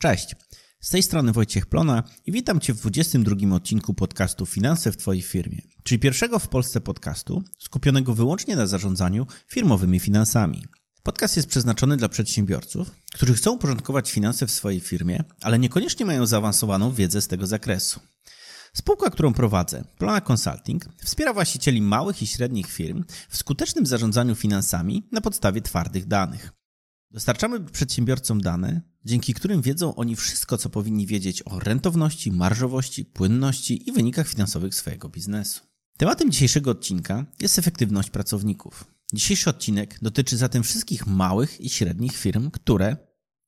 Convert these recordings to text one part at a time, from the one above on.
Cześć, z tej strony Wojciech Plona i witam Cię w 22 odcinku podcastu Finanse w Twojej firmie, czyli pierwszego w Polsce podcastu skupionego wyłącznie na zarządzaniu firmowymi finansami. Podcast jest przeznaczony dla przedsiębiorców, którzy chcą uporządkować finanse w swojej firmie, ale niekoniecznie mają zaawansowaną wiedzę z tego zakresu. Spółka, którą prowadzę, Plona Consulting, wspiera właścicieli małych i średnich firm w skutecznym zarządzaniu finansami na podstawie twardych danych. Dostarczamy przedsiębiorcom dane, dzięki którym wiedzą oni wszystko, co powinni wiedzieć o rentowności, marżowości, płynności i wynikach finansowych swojego biznesu. Tematem dzisiejszego odcinka jest efektywność pracowników. Dzisiejszy odcinek dotyczy zatem wszystkich małych i średnich firm, które,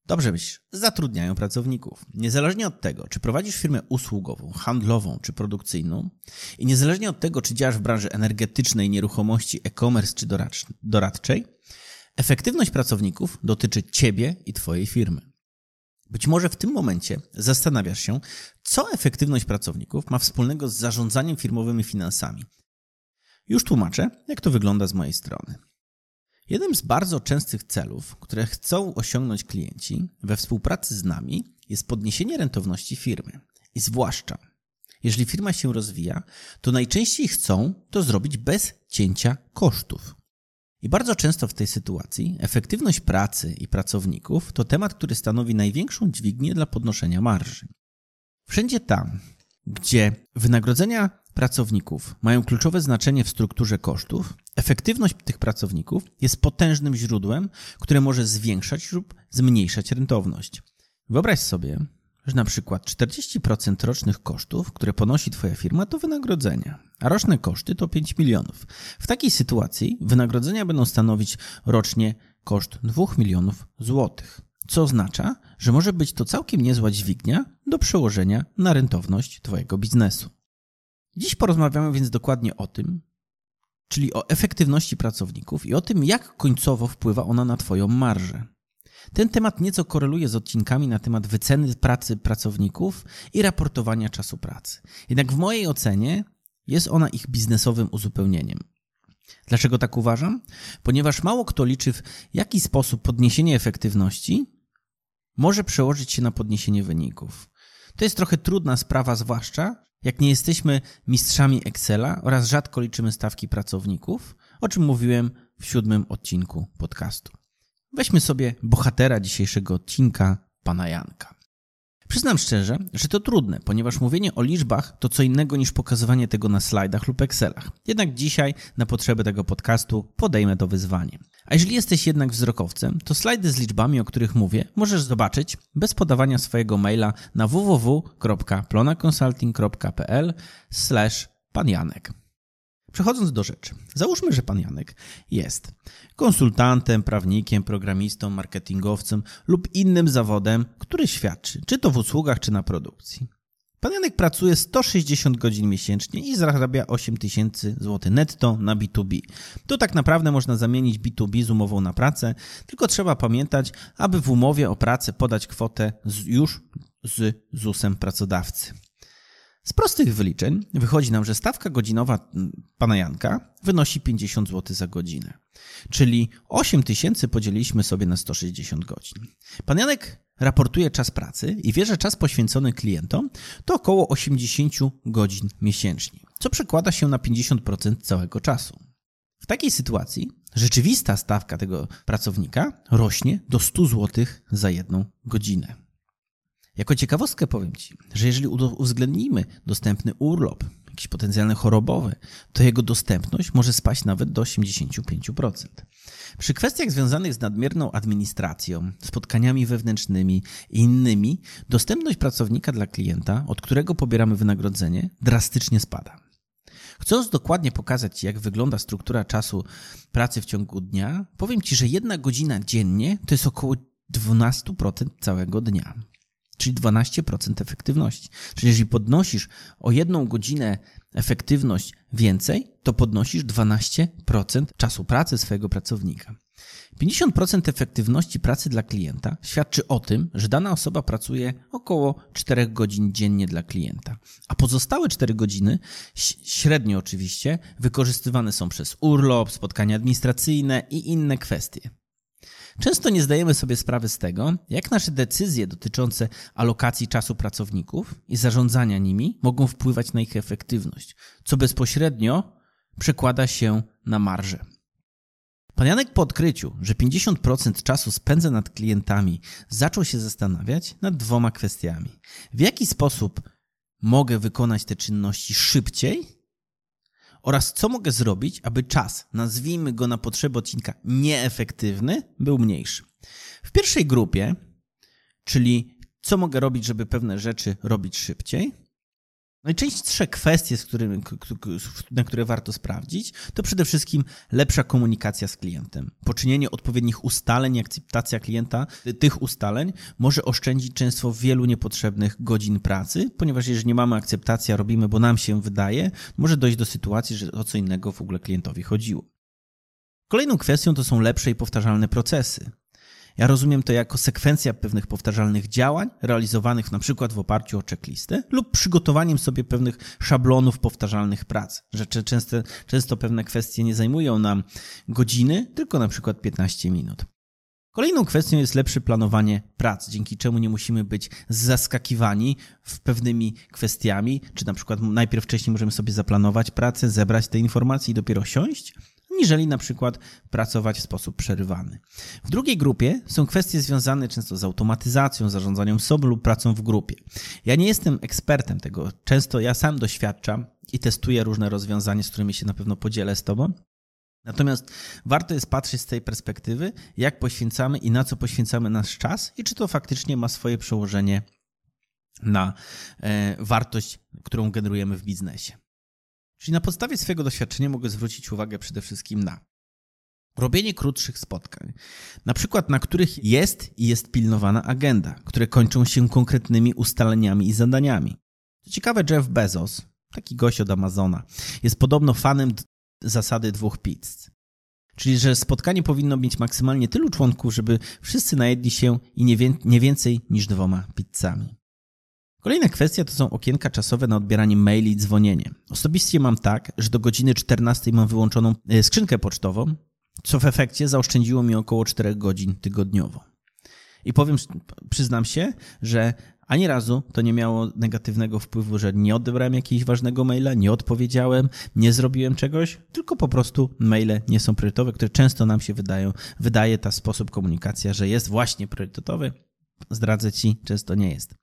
dobrze myślisz, zatrudniają pracowników. Niezależnie od tego, czy prowadzisz firmę usługową, handlową czy produkcyjną i niezależnie od tego, czy działasz w branży energetycznej, nieruchomości, e-commerce czy doradczej, efektywność pracowników dotyczy Ciebie i Twojej firmy. Być może w tym momencie zastanawiasz się, co efektywność pracowników ma wspólnego z zarządzaniem firmowymi finansami. Już tłumaczę, jak to wygląda z mojej strony. Jednym z bardzo częstych celów, które chcą osiągnąć klienci we współpracy z nami, jest podniesienie rentowności firmy. I zwłaszcza, jeżeli firma się rozwija, to najczęściej chcą to zrobić bez cięcia kosztów. I bardzo często w tej sytuacji efektywność pracy i pracowników to temat, który stanowi największą dźwignię dla podnoszenia marży. Wszędzie tam, gdzie wynagrodzenia pracowników mają kluczowe znaczenie w strukturze kosztów, efektywność tych pracowników jest potężnym źródłem, które może zwiększać lub zmniejszać rentowność. Wyobraź sobie, że na przykład 40% rocznych kosztów, które ponosi Twoja firma, to wynagrodzenia, a roczne koszty to 5 milionów. W takiej sytuacji wynagrodzenia będą stanowić rocznie koszt 2 milionów złotych, co oznacza, że może być to całkiem niezła dźwignia do przełożenia na rentowność Twojego biznesu. Dziś porozmawiamy więc dokładnie o tym, czyli o efektywności pracowników i o tym, jak końcowo wpływa ona na Twoją marżę. Ten temat nieco koreluje z odcinkami na temat wyceny pracy pracowników i raportowania czasu pracy. Jednak w mojej ocenie jest ona ich biznesowym uzupełnieniem. Dlaczego tak uważam? Ponieważ mało kto liczy, w jaki sposób podniesienie efektywności może przełożyć się na podniesienie wyników. To jest trochę trudna sprawa, zwłaszcza jak nie jesteśmy mistrzami Excela oraz rzadko liczymy stawki pracowników, o czym mówiłem w siódmym odcinku podcastu. Weźmy sobie bohatera dzisiejszego odcinka, pana Janka. Przyznam szczerze, że to trudne, ponieważ mówienie o liczbach to co innego niż pokazywanie tego na slajdach lub Excelach. Jednak dzisiaj, na potrzeby tego podcastu, podejmę to wyzwanie. A jeżeli jesteś jednak wzrokowcem, to slajdy z liczbami, o których mówię, możesz zobaczyć bez podawania swojego maila na www.plonaconsulting.pl/pan Janek. Przechodząc do rzeczy, załóżmy, że pan Janek jest konsultantem, prawnikiem, programistą, marketingowcem lub innym zawodem, który świadczy, czy to w usługach, czy na produkcji. Pan Janek pracuje 160 godzin miesięcznie i zarabia 8 tysięcy złotych netto na B2B. Tu tak naprawdę można zamienić B2B z umową na pracę, tylko trzeba pamiętać, aby w umowie o pracę podać kwotę już z ZUS-em pracodawcy. Z prostych wyliczeń wychodzi nam, że stawka godzinowa mm, pana Janka wynosi 50 zł za godzinę. Czyli 8 tysięcy podzieliliśmy sobie na 160 godzin. Pan Janek raportuje czas pracy i wie, że czas poświęcony klientom to około 80 godzin miesięcznie, co przekłada się na 50% całego czasu. W takiej sytuacji rzeczywista stawka tego pracownika rośnie do 100 zł za jedną godzinę. Jako ciekawostkę powiem Ci, że jeżeli uwzględnimy dostępny urlop, jakiś potencjalny chorobowy, to jego dostępność może spaść nawet do 85%. Przy kwestiach związanych z nadmierną administracją, spotkaniami wewnętrznymi i innymi, dostępność pracownika dla klienta, od którego pobieramy wynagrodzenie, drastycznie spada. Chcąc dokładnie pokazać Ci, jak wygląda struktura czasu pracy w ciągu dnia, powiem Ci, że jedna godzina dziennie to jest około 12% całego dnia czyli 12% efektywności. Czyli jeżeli podnosisz o jedną godzinę efektywność więcej, to podnosisz 12% czasu pracy swojego pracownika. 50% efektywności pracy dla klienta świadczy o tym, że dana osoba pracuje około 4 godzin dziennie dla klienta, a pozostałe 4 godziny, średnio oczywiście, wykorzystywane są przez urlop, spotkania administracyjne i inne kwestie. Często nie zdajemy sobie sprawy z tego, jak nasze decyzje dotyczące alokacji czasu pracowników i zarządzania nimi mogą wpływać na ich efektywność, co bezpośrednio przekłada się na marżę. Pan Janek po odkryciu, że 50% czasu spędza nad klientami, zaczął się zastanawiać nad dwoma kwestiami. W jaki sposób mogę wykonać te czynności szybciej oraz co mogę zrobić, aby czas, nazwijmy go na potrzeby odcinka nieefektywny, był mniejszy. W pierwszej grupie, czyli co mogę robić, żeby pewne rzeczy robić szybciej, Najczęstsze kwestie, z którymi, na które warto sprawdzić, to przede wszystkim lepsza komunikacja z klientem. Poczynienie odpowiednich ustaleń, akceptacja klienta tych ustaleń może oszczędzić często wielu niepotrzebnych godzin pracy, ponieważ jeżeli nie mamy akceptacji, a robimy, bo nam się wydaje, może dojść do sytuacji, że o co innego w ogóle klientowi chodziło. Kolejną kwestią to są lepsze i powtarzalne procesy. Ja rozumiem to jako sekwencja pewnych powtarzalnych działań, realizowanych na przykład w oparciu o checklistę lub przygotowaniem sobie pewnych szablonów powtarzalnych prac. Że często, często pewne kwestie nie zajmują nam godziny, tylko na przykład 15 minut. Kolejną kwestią jest lepsze planowanie prac, dzięki czemu nie musimy być zaskakiwani w pewnymi kwestiami, czy na przykład najpierw wcześniej możemy sobie zaplanować pracę, zebrać te informacje i dopiero siąść, niżeli na przykład pracować w sposób przerywany. W drugiej grupie są kwestie związane często z automatyzacją, zarządzaniem sobą lub pracą w grupie. Ja nie jestem ekspertem tego. Często ja sam doświadczam i testuję różne rozwiązania, z którymi się na pewno podzielę z Tobą. Natomiast warto jest patrzeć z tej perspektywy, jak poświęcamy i na co poświęcamy nasz czas i czy to faktycznie ma swoje przełożenie na e, wartość, którą generujemy w biznesie. Czyli na podstawie swojego doświadczenia mogę zwrócić uwagę przede wszystkim na robienie krótszych spotkań, na przykład na których jest i jest pilnowana agenda, które kończą się konkretnymi ustaleniami i zadaniami. Co ciekawe, Jeff Bezos, taki gość od Amazona, jest podobno fanem zasady dwóch pizz. Czyli, że spotkanie powinno mieć maksymalnie tylu członków, żeby wszyscy najedli się i nie, więcej niż dwoma pizzami. Kolejna kwestia to są okienka czasowe na odbieranie maili i dzwonienie. Osobiście mam tak, że do godziny 14 mam wyłączoną e, skrzynkę pocztową, co w efekcie zaoszczędziło mi około 4 godzin tygodniowo. I powiem, przyznam się, że ani razu to nie miało negatywnego wpływu, że nie odebrałem jakiegoś ważnego maila, nie odpowiedziałem, nie zrobiłem czegoś, tylko po prostu maile nie są priorytetowe, które często nam się wydają, wydaje ta sposób komunikacja, że jest właśnie priorytetowy. Zdradzę ci, często nie jest.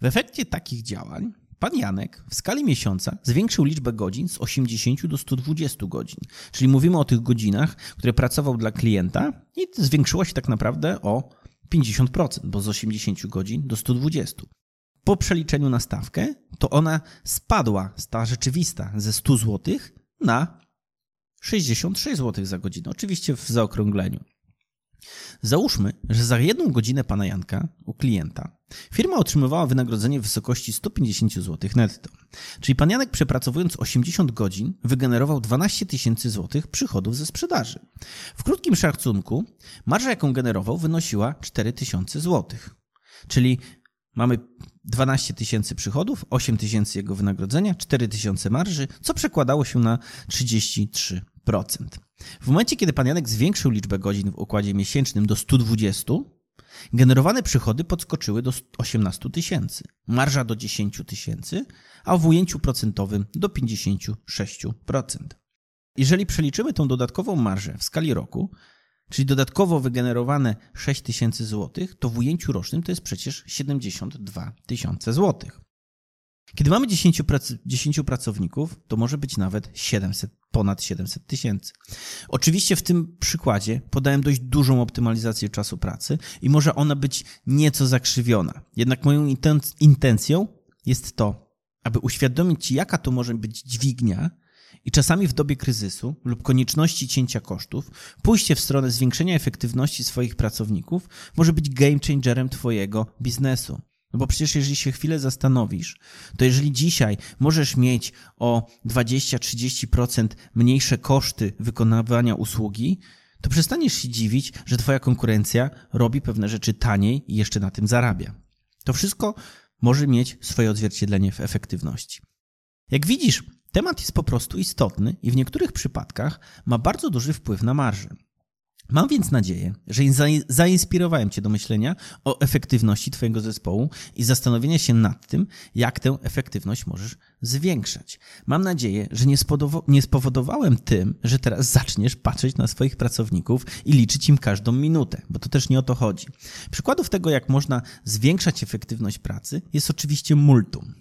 W efekcie takich działań pan Janek w skali miesiąca zwiększył liczbę godzin z 80 do 120 godzin. Czyli mówimy o tych godzinach, które pracował dla klienta i zwiększyło się tak naprawdę o 50%, bo z 80 godzin do 120. Po przeliczeniu na stawkę, to ona spadła, ta rzeczywista, ze 100 zł na 66 zł za godzinę. Oczywiście w zaokrągleniu. Załóżmy, że za jedną godzinę pana Janka u klienta firma otrzymywała wynagrodzenie w wysokości 150 zł netto. Czyli pan Janek przepracowując 80 godzin wygenerował 12 tysięcy złotych przychodów ze sprzedaży. W krótkim szacunku marża jaką generował wynosiła 4 tysiące złotych. Czyli mamy 12 tysięcy przychodów, 8 tysięcy jego wynagrodzenia, 4 tysiące marży, co przekładało się na 33%. W momencie, kiedy pan Janek zwiększył liczbę godzin w układzie miesięcznym do 120, generowane przychody podskoczyły do 18 tysięcy, marża do 10 tysięcy, a w ujęciu procentowym do 56%. Jeżeli przeliczymy tą dodatkową marżę w skali roku, czyli dodatkowo wygenerowane 6 tysięcy złotych, to w ujęciu rocznym to jest przecież 72 tysiące złotych. Kiedy mamy 10, prac 10 pracowników, to może być nawet 700, ponad 700 tysięcy. Oczywiście w tym przykładzie podałem dość dużą optymalizację czasu pracy i może ona być nieco zakrzywiona. Jednak moją intencją jest to, aby uświadomić Ci, jaka to może być dźwignia i czasami w dobie kryzysu lub konieczności cięcia kosztów, pójście w stronę zwiększenia efektywności swoich pracowników może być game changerem Twojego biznesu. No bo przecież jeżeli się chwilę zastanowisz, to jeżeli dzisiaj możesz mieć o 20-30% mniejsze koszty wykonywania usługi, to przestaniesz się dziwić, że twoja konkurencja robi pewne rzeczy taniej i jeszcze na tym zarabia. To wszystko może mieć swoje odzwierciedlenie w efektywności. Jak widzisz, temat jest po prostu istotny i w niektórych przypadkach ma bardzo duży wpływ na marżę. Mam więc nadzieję, że zainspirowałem Cię do myślenia o efektywności Twojego zespołu i zastanowienia się nad tym, jak tę efektywność możesz zwiększać. Mam nadzieję, że nie, nie spowodowałem tym, że teraz zaczniesz patrzeć na swoich pracowników i liczyć im każdą minutę, bo to też nie o to chodzi. Przykładów tego, jak można zwiększać efektywność pracy, jest oczywiście multum.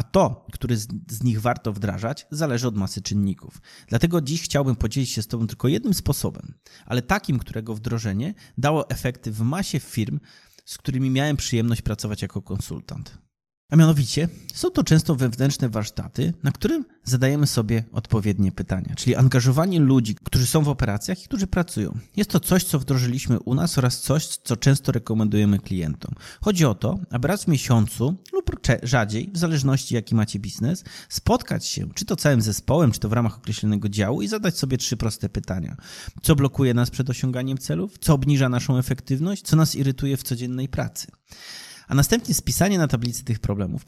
A to, który z, z, nich warto wdrażać, zależy od masy czynników. Dlatego dziś chciałbym podzielić się z Tobą tylko jednym sposobem, ale takim, którego wdrożenie dało efekty w masie firm, z którymi miałem przyjemność pracować jako konsultant. A mianowicie są to często wewnętrzne warsztaty, na którym zadajemy sobie odpowiednie pytania, czyli angażowanie ludzi, którzy są w operacjach i którzy pracują. Jest to coś, co wdrożyliśmy u nas oraz coś, co często rekomendujemy klientom. Chodzi o to, aby raz w miesiącu rzadziej, w zależności jaki macie biznes, spotkać się, czy to całym zespołem, czy to w ramach określonego działu i zadać sobie trzy proste pytania. Co blokuje nas przed osiąganiem celów? Co obniża naszą efektywność? Co nas irytuje w codziennej pracy? a następnie spisanie na tablicy tych problemów,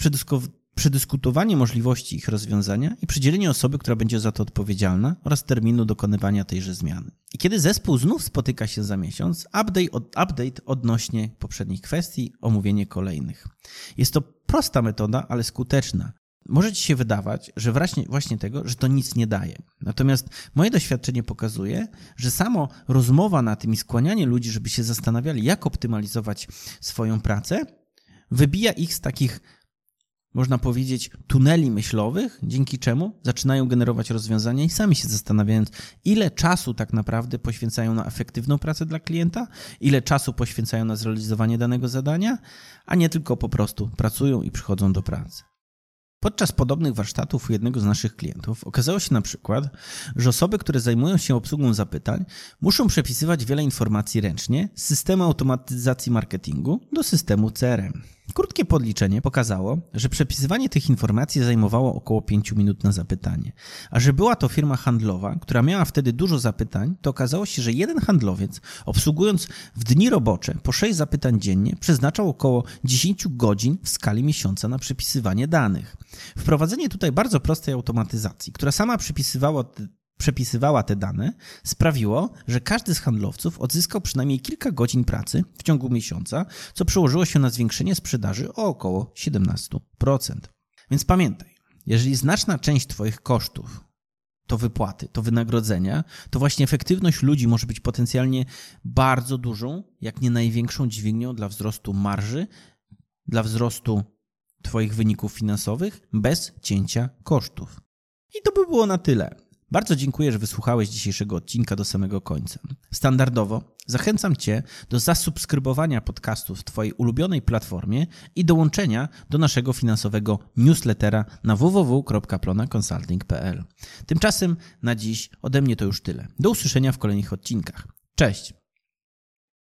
przedyskutowanie możliwości ich rozwiązania i przydzielenie osoby, która będzie za to odpowiedzialna oraz terminu dokonywania tejże zmiany. I kiedy zespół znów spotyka się za miesiąc, update, update odnośnie poprzednich kwestii, omówienie kolejnych. Jest to prosta metoda, ale skuteczna. Może ci się wydawać, że właśnie, właśnie tego, że to nic nie daje. Natomiast moje doświadczenie pokazuje, że samo rozmowa na tym i skłanianie ludzi, żeby się zastanawiali, jak optymalizować swoją pracę, wybija ich z takich, można powiedzieć, tuneli myślowych, dzięki czemu zaczynają generować rozwiązania i sami się zastanawiając, ile czasu tak naprawdę poświęcają na efektywną pracę dla klienta, ile czasu poświęcają na zrealizowanie danego zadania, a nie tylko po prostu pracują i przychodzą do pracy. Podczas podobnych warsztatów u jednego z naszych klientów okazało się na przykład, że osoby, które zajmują się obsługą zapytań, muszą przepisywać wiele informacji ręcznie z systemu automatyzacji marketingu do systemu CRM. Krótkie podliczenie pokazało, że przepisywanie tych informacji zajmowało około 5 minut na zapytanie. A że była to firma handlowa, która miała wtedy dużo zapytań, to okazało się, że jeden handlowiec, obsługując w dni robocze po 6 zapytań dziennie, przeznaczał około 10 godzin w skali miesiąca na przepisywanie danych. Wprowadzenie tutaj bardzo prostej automatyzacji, która sama przypisywała przepisywała te dane, sprawiło, że każdy z handlowców odzyskał przynajmniej kilka godzin pracy w ciągu miesiąca, co przełożyło się na zwiększenie sprzedaży o około 17%. Więc pamiętaj, jeżeli znaczna część Twoich kosztów to wypłaty, to wynagrodzenia, to właśnie efektywność ludzi może być potencjalnie bardzo dużą, jak nie największą dźwignią dla wzrostu marży, dla wzrostu Twoich wyników finansowych bez cięcia kosztów. I to by było na tyle. Bardzo dziękuję, że wysłuchałeś dzisiejszego odcinka do samego końca. Standardowo zachęcam Cię do zasubskrybowania podcastu w Twojej ulubionej platformie i dołączenia do naszego finansowego newslettera na www.plonaconsulting.pl. Tymczasem na dziś ode mnie to już tyle. Do usłyszenia w kolejnych odcinkach. Cześć!